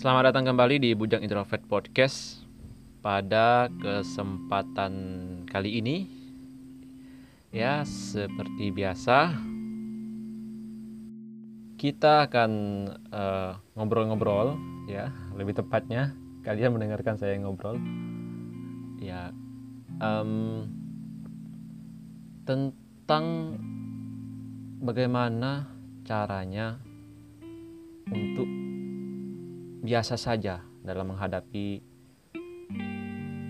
Selamat datang kembali di Bujang Introvert Podcast. Pada kesempatan kali ini Ya, seperti biasa Kita akan eh, ngobrol-ngobrol Ya, lebih tepatnya Kalian mendengarkan saya ngobrol Ya, em, Tentang Bagaimana caranya untuk biasa saja dalam menghadapi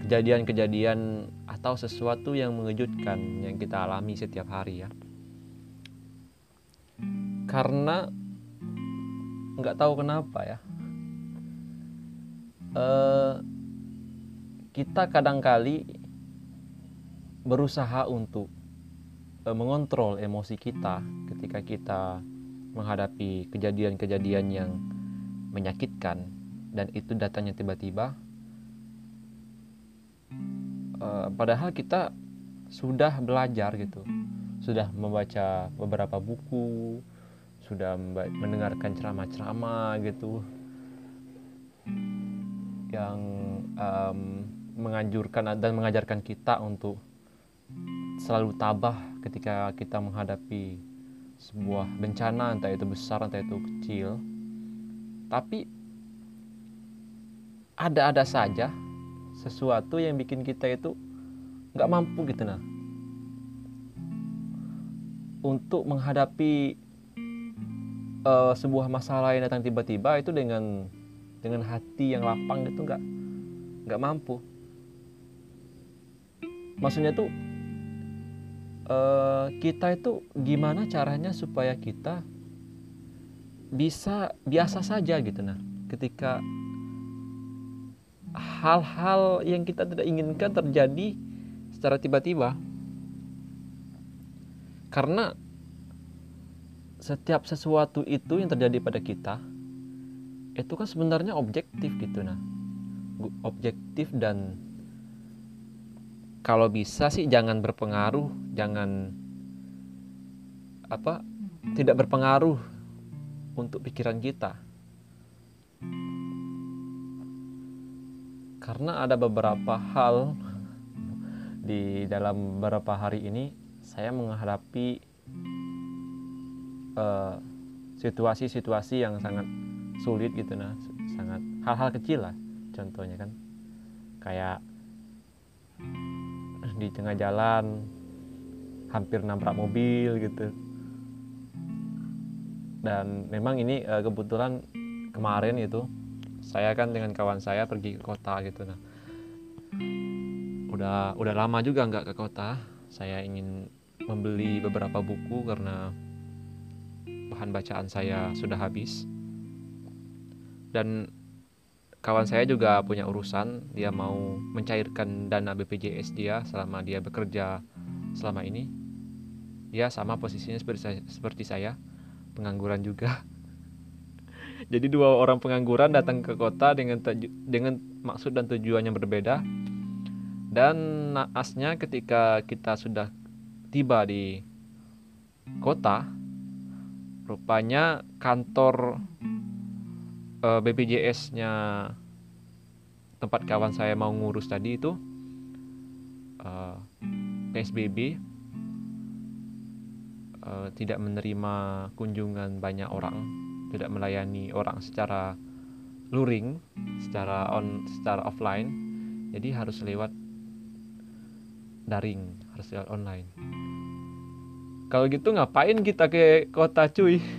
kejadian-kejadian atau sesuatu yang mengejutkan yang kita alami setiap hari ya. Karena nggak tahu kenapa ya. Eh, kita kadangkali berusaha untuk eh, mengontrol emosi kita ketika kita menghadapi kejadian-kejadian yang menyakitkan dan itu datangnya tiba-tiba uh, padahal kita sudah belajar gitu. Sudah membaca beberapa buku sudah mendengarkan ceramah-ceramah gitu yang um, menganjurkan dan mengajarkan kita untuk selalu tabah ketika kita menghadapi sebuah bencana entah itu besar entah itu kecil tapi ada-ada saja sesuatu yang bikin kita itu nggak mampu gitu nah untuk menghadapi uh, sebuah masalah yang datang tiba-tiba itu dengan dengan hati yang lapang gitu nggak nggak mampu. Maksudnya tuh uh, kita itu gimana caranya supaya kita bisa biasa saja gitu nah ketika hal-hal yang kita tidak inginkan terjadi secara tiba-tiba. Karena setiap sesuatu itu yang terjadi pada kita itu kan sebenarnya objektif gitu nah objektif dan kalau bisa sih jangan berpengaruh jangan apa tidak berpengaruh untuk pikiran kita. Karena ada beberapa hal di dalam beberapa hari ini saya menghadapi eh, situasi-situasi yang sangat sulit gitu nah, sangat hal-hal kecil lah contohnya kan. Kayak di tengah jalan hampir nabrak mobil gitu dan memang ini uh, kebetulan kemarin itu saya kan dengan kawan saya pergi ke kota gitu. Nah udah udah lama juga nggak ke kota. Saya ingin membeli beberapa buku karena bahan bacaan saya sudah habis. Dan kawan saya juga punya urusan. Dia mau mencairkan dana BPJS dia selama dia bekerja selama ini. Dia sama posisinya seperti saya, seperti saya pengangguran juga. Jadi dua orang pengangguran datang ke kota dengan dengan maksud dan tujuan yang berbeda. Dan naasnya ketika kita sudah tiba di kota, rupanya kantor uh, eh, BPJS-nya tempat kawan saya mau ngurus tadi itu uh, eh, PSBB uh, tidak menerima kunjungan banyak orang, tidak melayani orang secara luring, secara on, secara offline. Jadi harus lewat daring, harus lewat online. Kalau gitu ngapain kita ke kota cuy?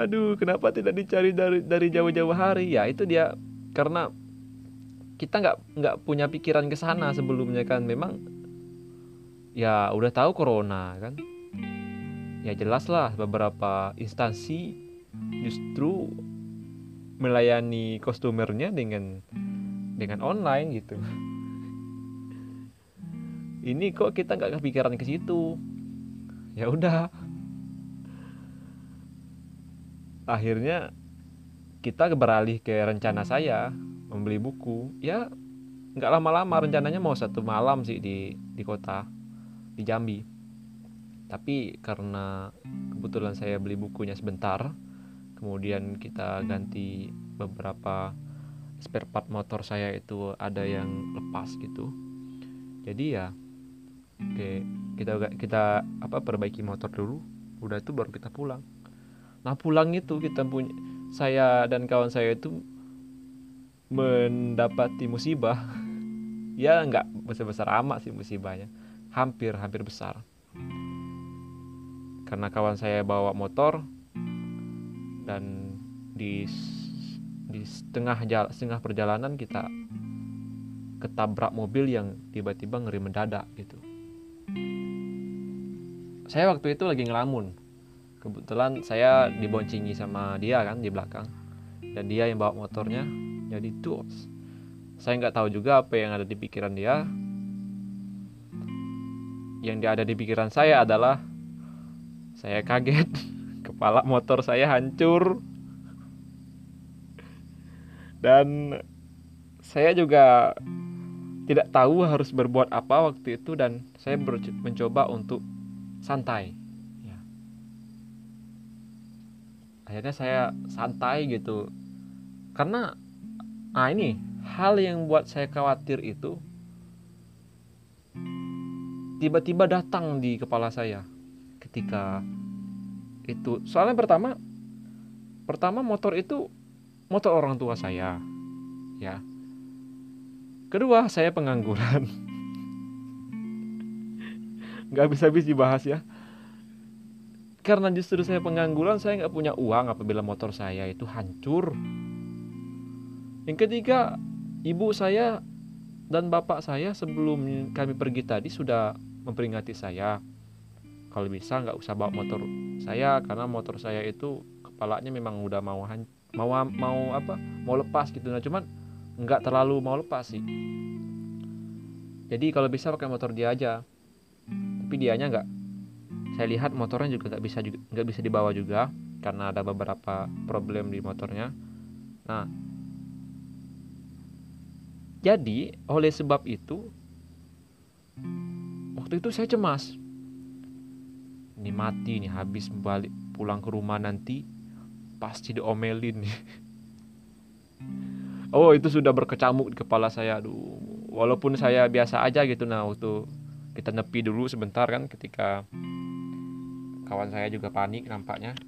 Aduh, kenapa tidak dicari dari dari jauh-jauh hari? Ya itu dia karena kita nggak nggak punya pikiran ke sana sebelumnya kan. Memang ya udah tahu corona kan? Ya jelas lah beberapa instansi justru melayani kostumernya dengan dengan online gitu. Ini kok kita nggak kepikiran ke situ? Ya udah. Akhirnya kita beralih ke rencana saya membeli buku. Ya nggak lama-lama rencananya mau satu malam sih di di kota di Jambi. Tapi karena kebetulan saya beli bukunya sebentar kemudian kita ganti beberapa spare part motor saya itu ada yang lepas gitu. Jadi ya oke kita kita apa perbaiki motor dulu udah itu baru kita pulang. Nah pulang itu kita punya saya dan kawan saya itu mendapati musibah. Ya nggak besar besar amat sih musibahnya hampir hampir besar karena kawan saya bawa motor dan di di setengah jala, setengah perjalanan kita ketabrak mobil yang tiba-tiba ngeri mendadak gitu. Saya waktu itu lagi ngelamun. Kebetulan saya diboncingi sama dia kan di belakang dan dia yang bawa motornya. Jadi tuh saya nggak tahu juga apa yang ada di pikiran dia. Yang ada di pikiran saya adalah saya kaget, kepala motor saya hancur, dan saya juga tidak tahu harus berbuat apa waktu itu dan saya mencoba untuk santai ya. akhirnya saya santai gitu karena ah ini hal yang buat saya khawatir itu tiba-tiba datang di kepala saya ketika itu. Soalnya pertama pertama motor itu motor orang tua saya ya. Kedua saya pengangguran. Nggak bisa habis dibahas ya. Karena justru saya pengangguran saya nggak punya uang apabila motor saya itu hancur. Yang ketiga ibu saya dan bapak saya sebelum kami pergi tadi sudah memperingati saya. Kalau bisa nggak usah bawa motor saya karena motor saya itu kepalanya memang udah mau mau mau apa mau lepas gitu. Nah cuman nggak terlalu mau lepas sih. Jadi kalau bisa pakai motor dia aja. Tapi dianya nggak. Saya lihat motornya juga nggak bisa nggak bisa dibawa juga karena ada beberapa problem di motornya. Nah jadi oleh sebab itu waktu itu saya cemas. Ini mati nih habis balik pulang ke rumah nanti pasti diomelin nih. Oh itu sudah berkecamuk di kepala saya Aduh. Walaupun saya biasa aja gitu Nah waktu kita nepi dulu sebentar kan Ketika kawan saya juga panik nampaknya.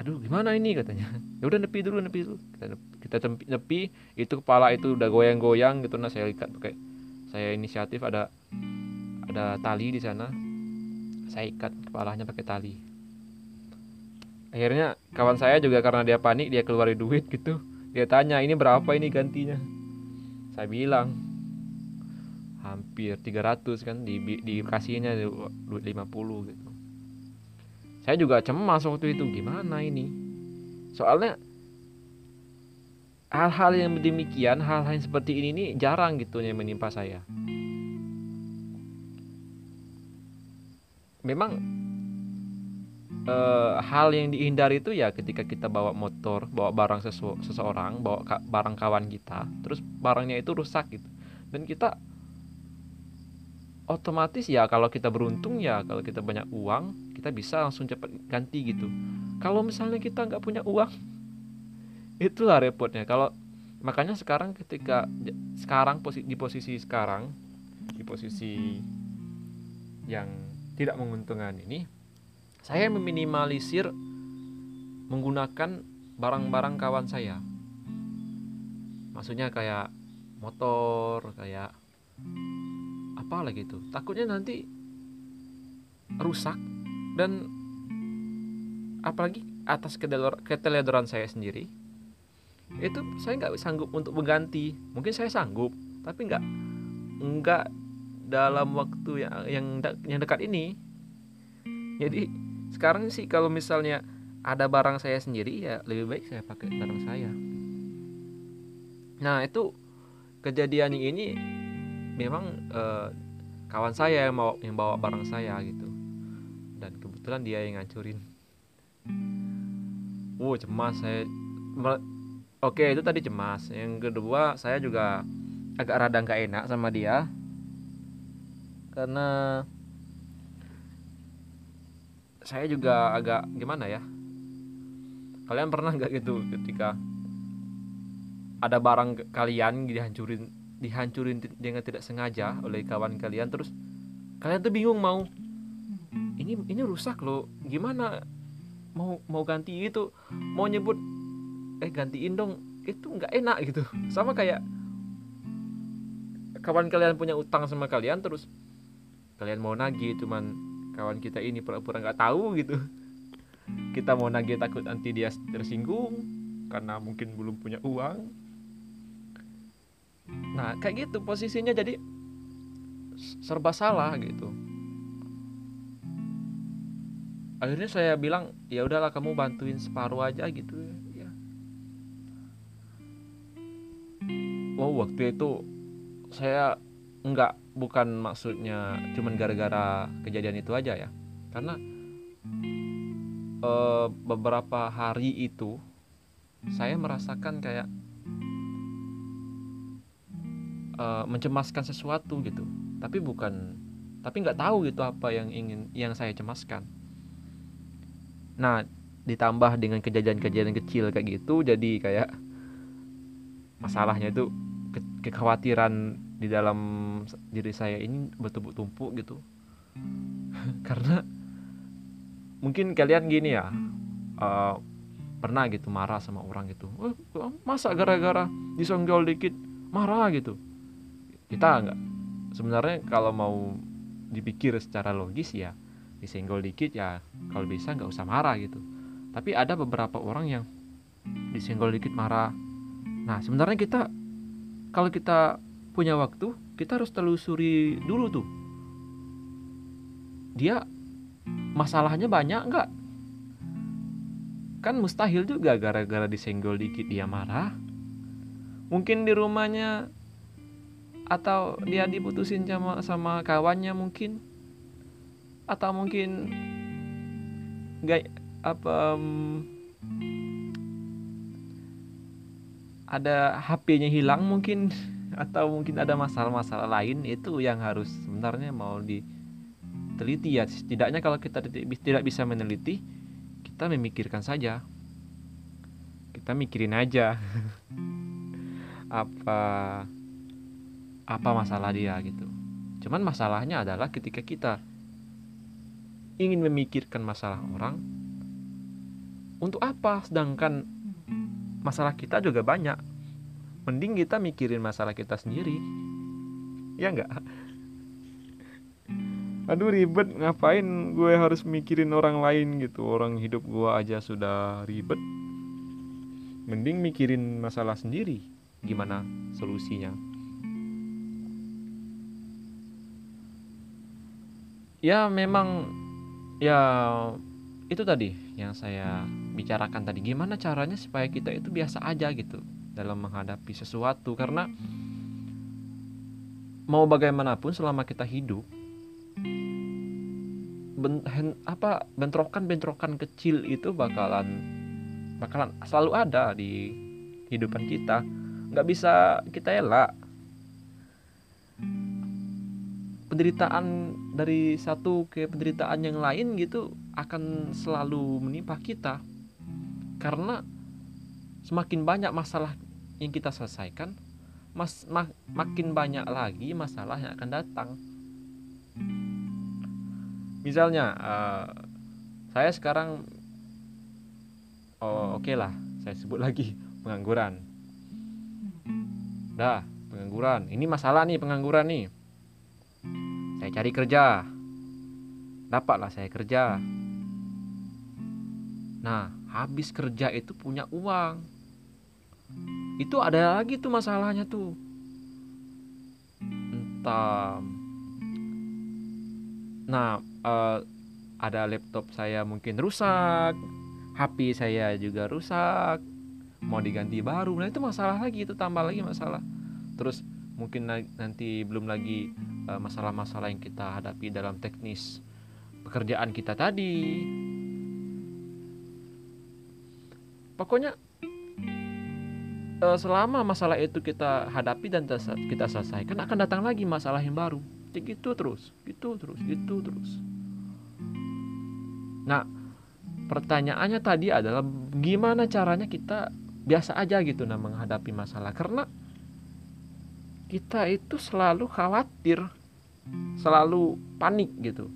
Aduh gimana ini katanya. Ya udah nepi dulu nepi dulu. Kita, kita nepi Itu kepala itu udah goyang-goyang gitu Nah saya ikat pakai Saya inisiatif ada Ada tali di sana. Saya ikat kepalanya pakai tali. Akhirnya kawan saya juga karena dia panik dia keluarin duit gitu. Dia tanya ini berapa ini gantinya? Saya bilang hampir 300 kan di dikasihnya duit 50 gitu. Saya juga cemas waktu itu gimana ini? Soalnya hal-hal yang demikian hal-hal yang seperti ini nih jarang gitu yang menimpa saya memang uh, hal yang dihindari itu ya ketika kita bawa motor, bawa barang sesu seseorang, bawa ka barang kawan kita, terus barangnya itu rusak gitu. Dan kita otomatis ya kalau kita beruntung ya kalau kita banyak uang kita bisa langsung cepat ganti gitu. Kalau misalnya kita nggak punya uang, itulah repotnya. Kalau makanya sekarang ketika sekarang posi di posisi sekarang di posisi yang tidak menguntungkan ini saya meminimalisir menggunakan barang-barang kawan saya. Maksudnya kayak motor, kayak apa lagi itu. Takutnya nanti rusak dan apalagi atas keteledoran saya sendiri itu saya nggak sanggup untuk mengganti. Mungkin saya sanggup tapi nggak nggak dalam waktu yang yang yang dekat ini. Jadi sekarang sih kalau misalnya ada barang saya sendiri ya lebih baik saya pakai barang saya. Nah itu kejadian ini memang eh, kawan saya yang bawa yang bawa barang saya gitu. Dan kebetulan dia yang ngancurin. Wow cemas saya oke itu tadi cemas. Yang kedua saya juga agak rada nggak enak sama dia. Karena saya juga agak gimana ya? Kalian pernah nggak gitu ketika ada barang kalian dihancurin dihancurin dengan tidak sengaja oleh kawan kalian terus kalian tuh bingung mau ini ini rusak loh. Gimana mau mau ganti itu mau nyebut eh gantiin dong. Itu nggak enak gitu. Sama kayak kawan kalian punya utang sama kalian terus kalian mau nagih cuman kawan kita ini pura-pura nggak tahu gitu. Kita mau nagih takut nanti dia tersinggung karena mungkin belum punya uang. Nah kayak gitu posisinya jadi serba salah gitu. Akhirnya saya bilang ya udahlah kamu bantuin separuh aja gitu. ya wow waktu itu saya enggak bukan maksudnya cuman gara-gara kejadian itu aja ya. Karena e, beberapa hari itu saya merasakan kayak e, mencemaskan sesuatu gitu. Tapi bukan tapi nggak tahu gitu apa yang ingin yang saya cemaskan. Nah ditambah dengan kejadian-kejadian kecil kayak gitu jadi kayak masalahnya itu ke kekhawatiran di dalam diri saya ini bertumpuk-tumpuk gitu. Karena mungkin kalian gini ya uh, pernah gitu marah sama orang gitu. Oh, masa gara-gara disonggol dikit marah gitu. Kita nggak sebenarnya kalau mau dipikir secara logis ya disenggol dikit ya kalau bisa nggak usah marah gitu. Tapi ada beberapa orang yang disenggol dikit marah. Nah sebenarnya kita kalau kita punya waktu kita harus telusuri dulu tuh. Dia masalahnya banyak nggak? Kan mustahil juga gara-gara disenggol dikit dia marah. Mungkin di rumahnya atau dia diputusin sama sama kawannya mungkin. Atau mungkin nggak apa ada HP-nya hilang mungkin atau mungkin ada masalah-masalah lain itu yang harus sebenarnya mau diteliti ya. Setidaknya kalau kita tidak bisa meneliti kita memikirkan saja. Kita mikirin aja apa apa masalah dia gitu. Cuman masalahnya adalah ketika kita ingin memikirkan masalah orang untuk apa? Sedangkan masalah kita juga banyak. Mending kita mikirin masalah kita sendiri. Ya enggak aduh ribet. Ngapain gue harus mikirin orang lain gitu? Orang hidup gue aja sudah ribet. Mending mikirin masalah sendiri. Gimana solusinya? Ya memang ya itu tadi yang saya bicarakan tadi. Gimana caranya supaya kita itu biasa aja gitu dalam menghadapi sesuatu? Karena mau bagaimanapun selama kita hidup ben, apa bentrokan-bentrokan kecil itu bakalan bakalan selalu ada di kehidupan kita. Nggak bisa kita elak. Penderitaan dari satu ke penderitaan yang lain gitu akan selalu menimpa kita. Karena semakin banyak masalah yang kita selesaikan mas mak, makin banyak lagi masalah yang akan datang. Misalnya uh, saya sekarang oh oke okay lah saya sebut lagi pengangguran. Dah pengangguran. Ini masalah nih pengangguran nih saya cari kerja. Dapatlah saya kerja. Nah, habis kerja itu punya uang. Itu ada lagi tuh masalahnya tuh. Entah. Nah, uh, ada laptop saya mungkin rusak, HP saya juga rusak, mau diganti baru. Nah, itu masalah lagi, itu tambah lagi masalah. Terus mungkin nanti belum lagi eh, masalah-masalah yang kita hadapi dalam teknis pekerjaan kita tadi. Pokoknya eh, selama masalah itu kita hadapi dan kita selesaikan akan datang lagi masalah yang baru. Gitu terus, gitu terus, gitu terus. Nah, pertanyaannya tadi adalah gimana caranya kita biasa aja gitu nah menghadapi masalah karena kita itu selalu khawatir selalu panik gitu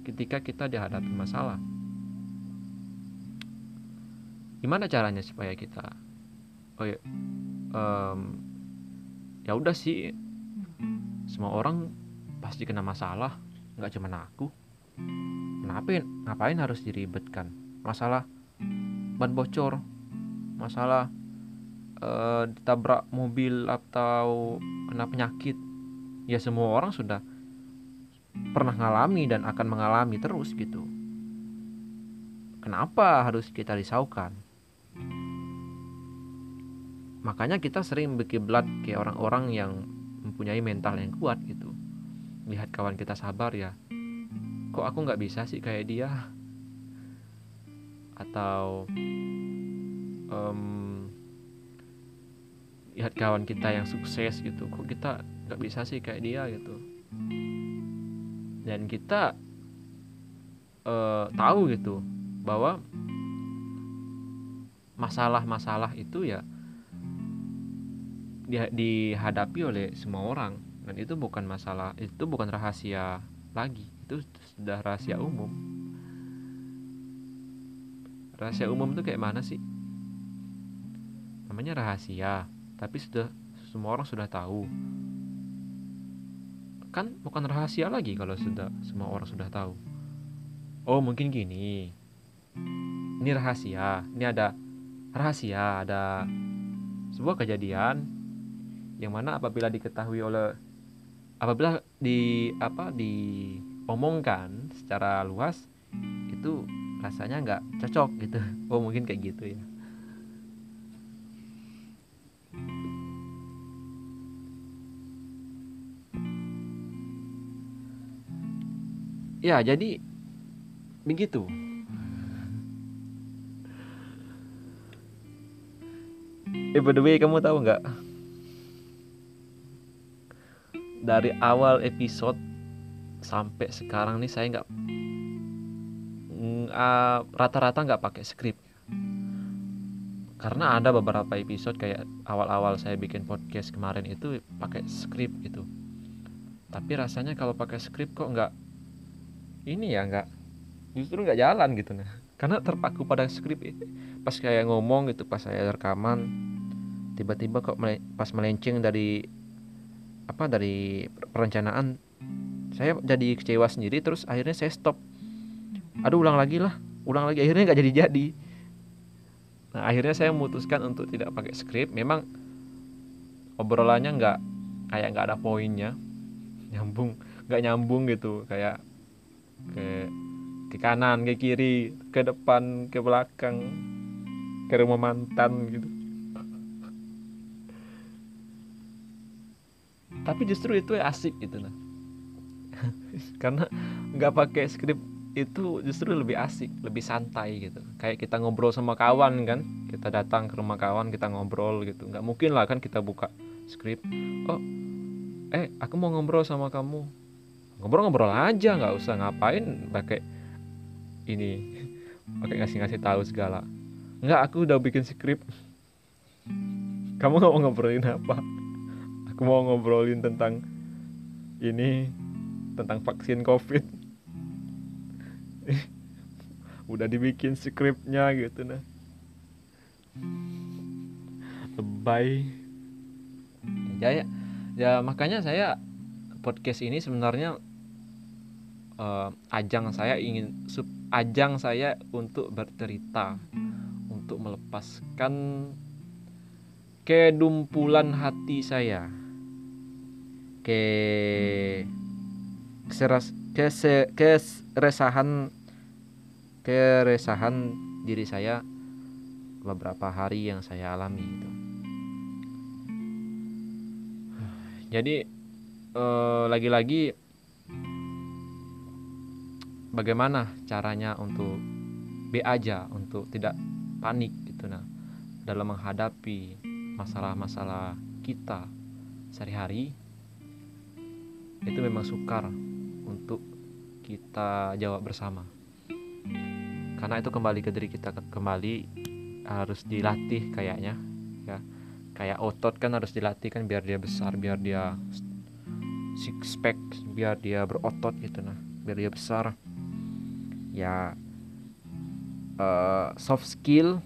ketika kita dihadapi masalah. Gimana caranya supaya kita oh ya um, ya udah sih semua orang pasti kena masalah nggak cuma aku. Kenapa ngapain harus diribetkan? Masalah ban bocor masalah uh, ditabrak mobil atau kena penyakit ya semua orang sudah pernah mengalami dan akan mengalami terus gitu. Kenapa harus kita risaukan? Makanya kita sering berkiblat ke orang-orang yang mempunyai mental yang kuat gitu. Lihat kawan kita sabar ya. Kok aku nggak bisa sih kayak dia? Atau um, lihat kawan kita yang sukses gitu. Kok kita nggak bisa sih kayak dia gitu? Dan kita uh, tahu gitu bahwa masalah-masalah itu ya dihadapi oleh semua orang. Dan itu bukan masalah itu bukan rahasia lagi. Itu sudah rahasia umum. Rahasia umum itu kayak mana sih? Namanya rahasia tapi sudah semua orang sudah tahu. Kan bukan rahasia lagi kalau sudah semua orang sudah tahu. Oh mungkin gini. Ini rahasia ini ada rahasia ada sebuah kejadian yang mana apabila diketahui oleh apabila di apa diomongkan secara luas itu rasanya nggak cocok gitu. Oh mungkin kayak gitu ya ya jadi begitu. Eh by the way kamu tahu nggak? Dari awal episode sampai sekarang nih saya nggak rata-rata nggak pakai skrip karena ada beberapa episode kayak awal-awal saya bikin podcast kemarin itu pakai skrip gitu. Tapi rasanya kalau pakai skrip kok nggak ini ya nggak justru nggak jalan gitu nah. Karena terpaku pada skrip pas kayak ngomong gitu pas saya rekaman tiba-tiba kok pas melenceng dari apa dari perencanaan saya jadi kecewa sendiri terus akhirnya saya stop. Aduh ulang lagi lah ulang lagi akhirnya nggak jadi jadi nah akhirnya saya memutuskan untuk tidak pakai skrip. Memang obrolannya nggak kayak nggak ada poinnya. Nyambung nggak nyambung gitu kayak ke ke kanan ke kiri ke depan ke belakang ke rumah mantan gitu. Tapi justru itu asik gitu nah karena nggak pakai skrip itu justru lebih asik lebih santai gitu. Kayak kita ngobrol sama kawan kan kita datang ke rumah kawan kita ngobrol gitu. Nggak mungkin lah kan kita buka skrip oh eh aku mau ngobrol sama kamu ngobrol-ngobrol aja nggak usah ngapain pakai ini pakai ngasih-ngasih tahu segala. Nggak aku udah bikin skrip. Kamu nggak mau ngobrolin apa? Aku mau ngobrolin tentang ini tentang vaksin covid. Udah dibikin skripnya gitu nah. Lebay. Ya ya. Ya makanya saya podcast ini sebenarnya uh, ajang saya ingin sub ajang saya untuk bercerita untuk melepaskan kedumpulan hati saya ke keseras kese, keresahan keresahan diri saya beberapa hari yang saya alami itu. Jadi eh, lagi-lagi bagaimana caranya untuk B aja untuk tidak panik gitu nah dalam menghadapi masalah-masalah kita sehari-hari itu memang sukar untuk kita jawab bersama. karena itu kembali ke diri kita kembali harus dilatih kayaknya ya kayak otot kan harus dilatih kan biar dia besar biar dia six pack biar dia berotot gitu nah biar dia besar ya uh, soft skill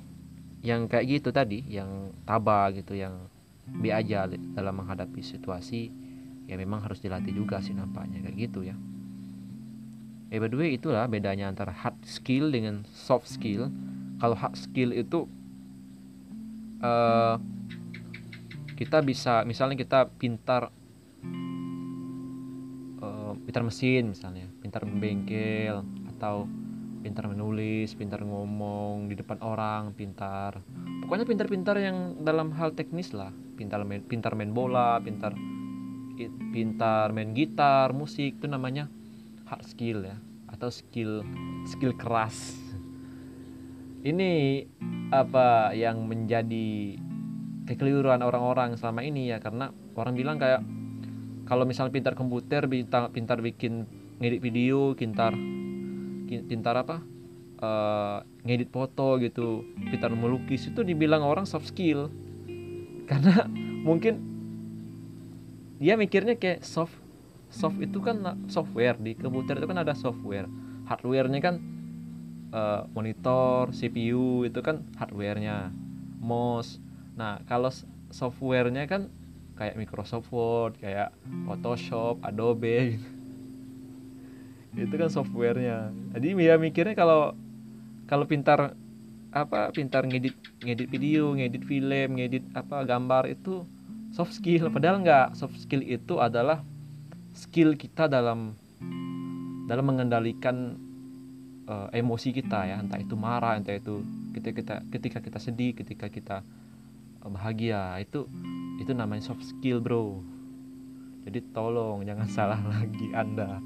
yang kayak gitu tadi yang tabah gitu yang bi aja dalam menghadapi situasi ya memang harus dilatih juga sih nampaknya kayak gitu ya. Eh by the way itulah bedanya antara hard skill dengan soft skill. Kalau hard skill itu uh, kita bisa misalnya kita pintar uh, pintar mesin misalnya pintar membengkel atau pintar menulis, pintar ngomong di depan orang, pintar pokoknya pintar-pintar yang dalam hal teknis lah, pintar main, pintar main bola, pintar pintar main gitar, musik itu namanya hard skill ya atau skill skill keras. Ini apa yang menjadi kekeliruan orang-orang selama ini ya karena orang bilang kayak kalau misalnya pintar komputer, pintar, pintar bikin ngedit video, pintar pintar apa uh, ngedit foto gitu pintar melukis itu dibilang orang soft skill. Karena mungkin dia mikirnya kayak soft soft itu kan software di komputer itu kan ada software. Hardwarenya kan uh, monitor CPU itu kan hardwarenya. Mouse. Nah kalau softwarenya kan kayak Microsoft Word kayak Photoshop Adobe gitu itu kan softwarenya. Jadi dia mikirnya kalau kalau pintar apa pintar ngedit ngedit video ngedit film ngedit apa gambar itu soft skill. Padahal nggak soft skill itu adalah skill kita dalam dalam mengendalikan uh, emosi kita ya. Entah itu marah entah itu ketika kita ketika kita sedih ketika kita bahagia. Itu itu namanya soft skill bro. Jadi tolong jangan salah lagi anda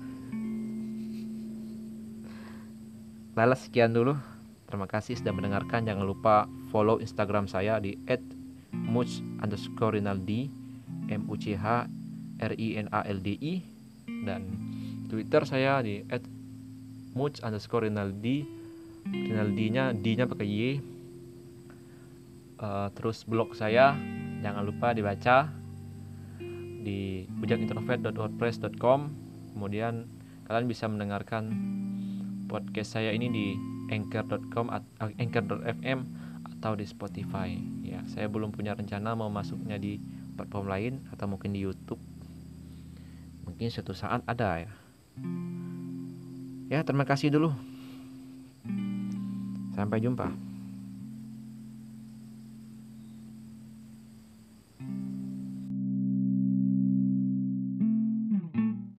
Balas sekian dulu. Terima kasih sudah mendengarkan. Jangan lupa follow Instagram saya di @much underscore m u c h r i n a l d i dan Twitter saya di @much underscore rinaldi Rinaldi-nya D-nya pakai Y. Uh, terus blog saya jangan lupa dibaca di bujakintrovert.wordpress.com. Kemudian kalian bisa mendengarkan podcast saya ini di anchor.com atau anchor.fm atau di Spotify. Ya saya belum punya rencana mau masuknya di platform lain atau mungkin di YouTube. Mungkin suatu saat ada ya. Ya terima kasih dulu. Sampai jumpa